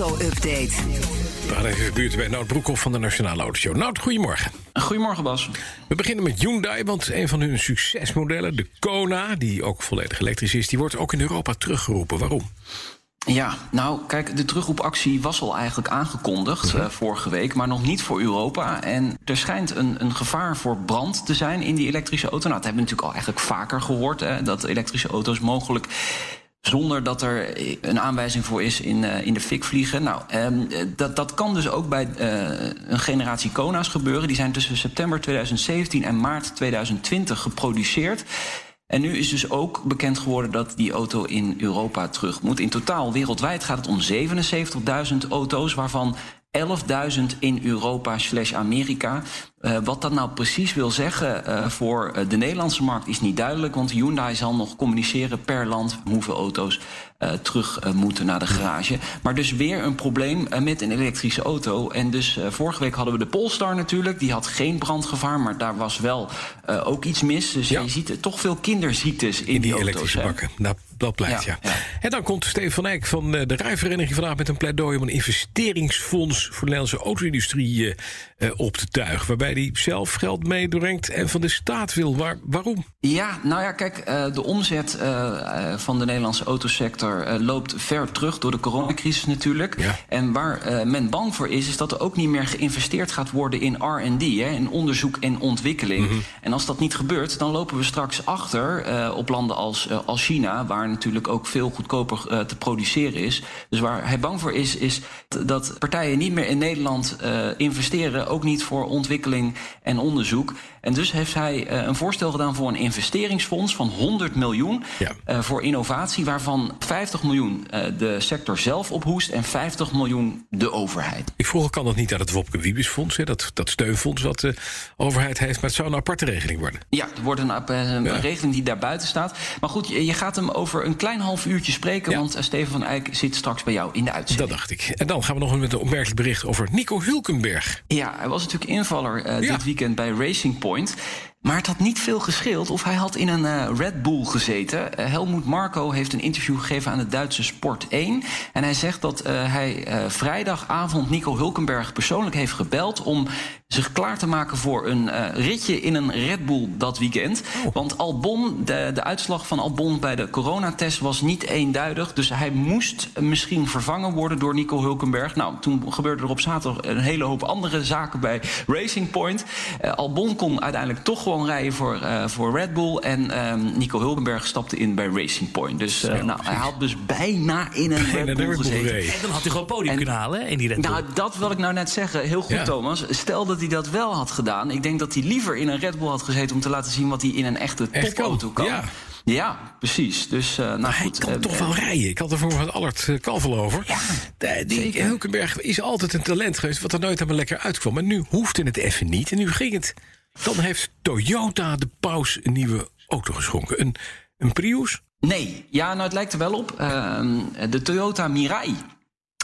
Auto-update. We gaan even buurt bij Nout Broekhoff van de Nationale Autoshow. Nout, goedemorgen. Goedemorgen Bas. We beginnen met Hyundai, want een van hun succesmodellen, de Kona... die ook volledig elektrisch is, die wordt ook in Europa teruggeroepen. Waarom? Ja, nou kijk, de terugroepactie was al eigenlijk aangekondigd uh, vorige week, maar nog niet voor Europa. En er schijnt een, een gevaar voor brand te zijn in die elektrische auto. Nou, dat hebben we natuurlijk al eigenlijk vaker gehoord, hè, dat elektrische auto's mogelijk zonder dat er een aanwijzing voor is in, uh, in de fik vliegen. Nou, um, dat, dat kan dus ook bij een generatie Kona's gebeuren. Die zijn tussen september 2017 en maart 2020 geproduceerd. En nu is dus ook bekend geworden dat die auto in Europa terug moet. In totaal wereldwijd gaat het om 77.000 auto's, waarvan 11.000 in Europa slash Amerika. Uh, wat dat nou precies wil zeggen uh, voor de Nederlandse markt is niet duidelijk. Want Hyundai zal nog communiceren per land hoeveel auto's uh, terug moeten naar de garage. Maar dus weer een probleem met een elektrische auto. En dus vorige week hadden we de Polestar natuurlijk. Die had geen brandgevaar, maar daar was wel ook iets mis. Dus ja. je ziet toch veel kinderziektes in, in die, die elektrische auto's, bakken. Nou, dat blijft ja, En dan komt Steven van Eyck van de Rijvereniging vandaag met een pleidooi om een investeringsfonds voor de Nederlandse auto-industrie op te tuigen. Waarbij die zelf geld meebrengt en van de staat wil. Waar, waarom? Ja, nou ja, kijk, de omzet van de Nederlandse autosector loopt ver terug door de coronacrisis natuurlijk. Ja. En waar men bang voor is, is dat er ook niet meer geïnvesteerd gaat worden in R&D, in onderzoek en ontwikkeling. Mhm. Mm -hmm. En als dat niet gebeurt, dan lopen we straks achter op landen als, als China, waar natuurlijk ook veel goedkoper te produceren is. Dus waar hij bang voor is, is dat partijen niet meer in Nederland investeren, ook niet voor ontwikkeling en onderzoek. En dus heeft hij uh, een voorstel gedaan voor een investeringsfonds van 100 miljoen ja. voor innovatie, waarvan 50 miljoen de sector zelf ophoest en 50 miljoen de overheid. Ik vroeg, kan dat niet uit het Wopke Wiebesfonds, hè? Dat, dat steunfonds wat de overheid heeft, maar het zou een aparte regeling worden. Ja, er wordt een, een ja. regeling die daar buiten staat. Maar goed, je, je, gaat hem over een klein half uurtje spreken, ja. want Steven van Eyck zit straks bij jou in de uitzending. Dat dacht ik. En dan gaan we nog met een opmerkelijk bericht over Nico Hulkenberg. Ja, hij was natuurlijk invaller uh, dit weekend bij Racing Point. Maar het had niet veel gescheeld of hij had in een uh, Red Bull gezeten. Uh, Helmoet Marco heeft een interview gegeven aan de Duitse Sport 1. En hij zegt dat uh, hij vrijdagavond Nico Hulkenberg persoonlijk heeft gebeld... om zich klaar te maken voor een ritje in een Red Bull dat weekend. Oh. Want Albon, de, de uitslag van Albon bij de coronatest was niet eenduidig. Dus hij moest misschien vervangen worden door Nico Hulkenberg. Nou, toen gebeurde er op zaterdag een hele hoop andere zaken bij Racing Point. Albon kon uiteindelijk toch gewoon rijden voor, uh, voor Red Bull. En um, Nico Hulkenberg stapte in bij Racing Point. Dus uh, nou, hij had dus bijna in een Red Bull gezeten. En dan had hij gewoon podium en, kunnen halen in die Red Bull. Nou, dat wil ik nou net zeggen. Heel goed, Ja. Thomas. Stel dat hij dat wel had gedaan. Ik denk dat hij liever in een Red Bull had gezeten... om te laten zien wat hij in een echte Echt topauto kan. ja. Ja, precies. Dus, uh, nou, Maar hij goed, kan eh, toch eh, wel rijden. Ik had er voor met Allard Kalvel over. Ja, De- die. Hulkenberg is altijd een talent geweest... wat er nooit helemaal lekker uitkwam. Maar nu hoefde het even niet. En nu ging het. Dan heeft Toyota de paus een nieuwe auto geschonken. Een, een Prius. Nee, ja, nou, het lijkt er wel op. Ehm, de Toyota Mirai.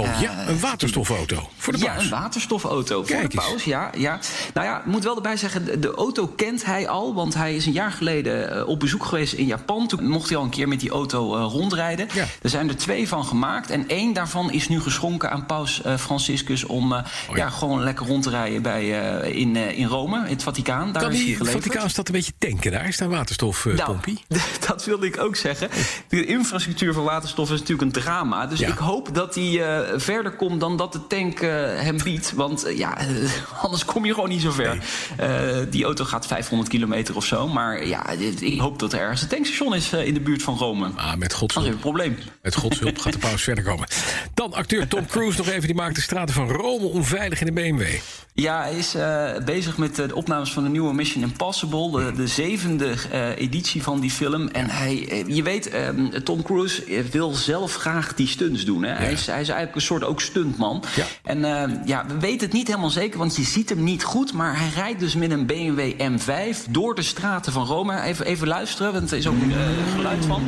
Oh ja, een waterstofauto. Voor de Ja, paus. een waterstofauto voor de paus. Ja, ja. Nou ja, ik moet wel erbij zeggen, de- auto kent hij al. Want hij is een jaar geleden eh, op bezoek geweest in Japan. Toen mocht hij al een keer met die auto eh, rondrijden. Ja. Er zijn er twee van gemaakt. En één daarvan is nu geschonken aan paus eh, Franciscus... om eh, Oh ja. ja. gewoon lekker rond te rijden bij, eh, in, eh, in Rome, in het Vaticaan. Daar Kan is hij die geleverd. Vaticaanstad een beetje tanken daar? Is daar Nou, waterstofpompie? dat wilde ik ook zeggen. De infrastructuur van waterstof is natuurlijk een drama. Dus Ja. ik hoop dat eh, verder komt dan dat de tank eh, hem biedt. Want eh, ja, eh, anders kom je gewoon niet zo ver. Eh, die auto gaat 500 kilometer of zo. Maar ja, ik hoop dat er ergens een tankstation is eh, in de buurt van Rome. Ah, met Gods Dat is hulp. een probleem. Met Gods hulp gaat de paus verder komen. Dan acteur Tom Cruise nog even. Die maakt de straten van Rome onveilig in de BMW. Ja, hij is uh, bezig met de opnames van de nieuwe Mission Impossible. De, de zevende uh, editie van die film. En hij, je weet, ehm, Tom Cruise wil zelf graag die stunts doen. Hè? Ja. Hij, is, hij is eigenlijk een soort ook stuntman. Ja. En ja, we weten het niet helemaal zeker, want je ziet hem niet goed. Maar hij rijdt dus met een BMW M5 door de straten van Rome. Even, even luisteren, want er is ook uh, geluid van.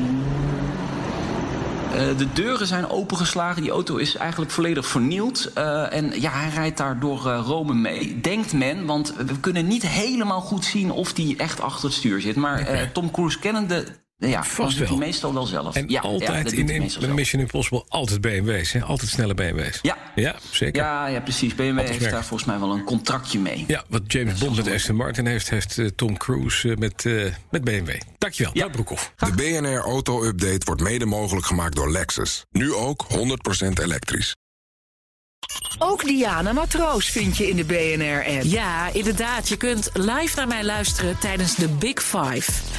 Uh, de deuren zijn opengeslagen. Die auto is eigenlijk volledig vernield. Uh, en ja, hij rijdt daar door uh, Rome mee. Denkt men, want we kunnen niet helemaal goed zien of hij echt achter het stuur zit. Maar Tom Cruise kennende ja, vast wel. hij meestal wel zelf. En ja, altijd ja, in, in Mission Impossible altijd BMW's, hè? altijd snelle BMW's. Ja, ja zeker. Ja, ja precies. BMW altijd heeft merk. daar volgens mij wel een contractje mee. Ja, wat James Bond met Aston Martin heeft, heeft uh, Tom Cruise uh, met, uh, met BMW. Dankjewel, ja. Broekhoff. De BNR Auto Update wordt mede mogelijk gemaakt door Lexus. Nu ook 100% elektrisch. Ook Diana Matroos vind je in de BNR-app. Ja, inderdaad. Je kunt live naar mij luisteren tijdens de Big Five.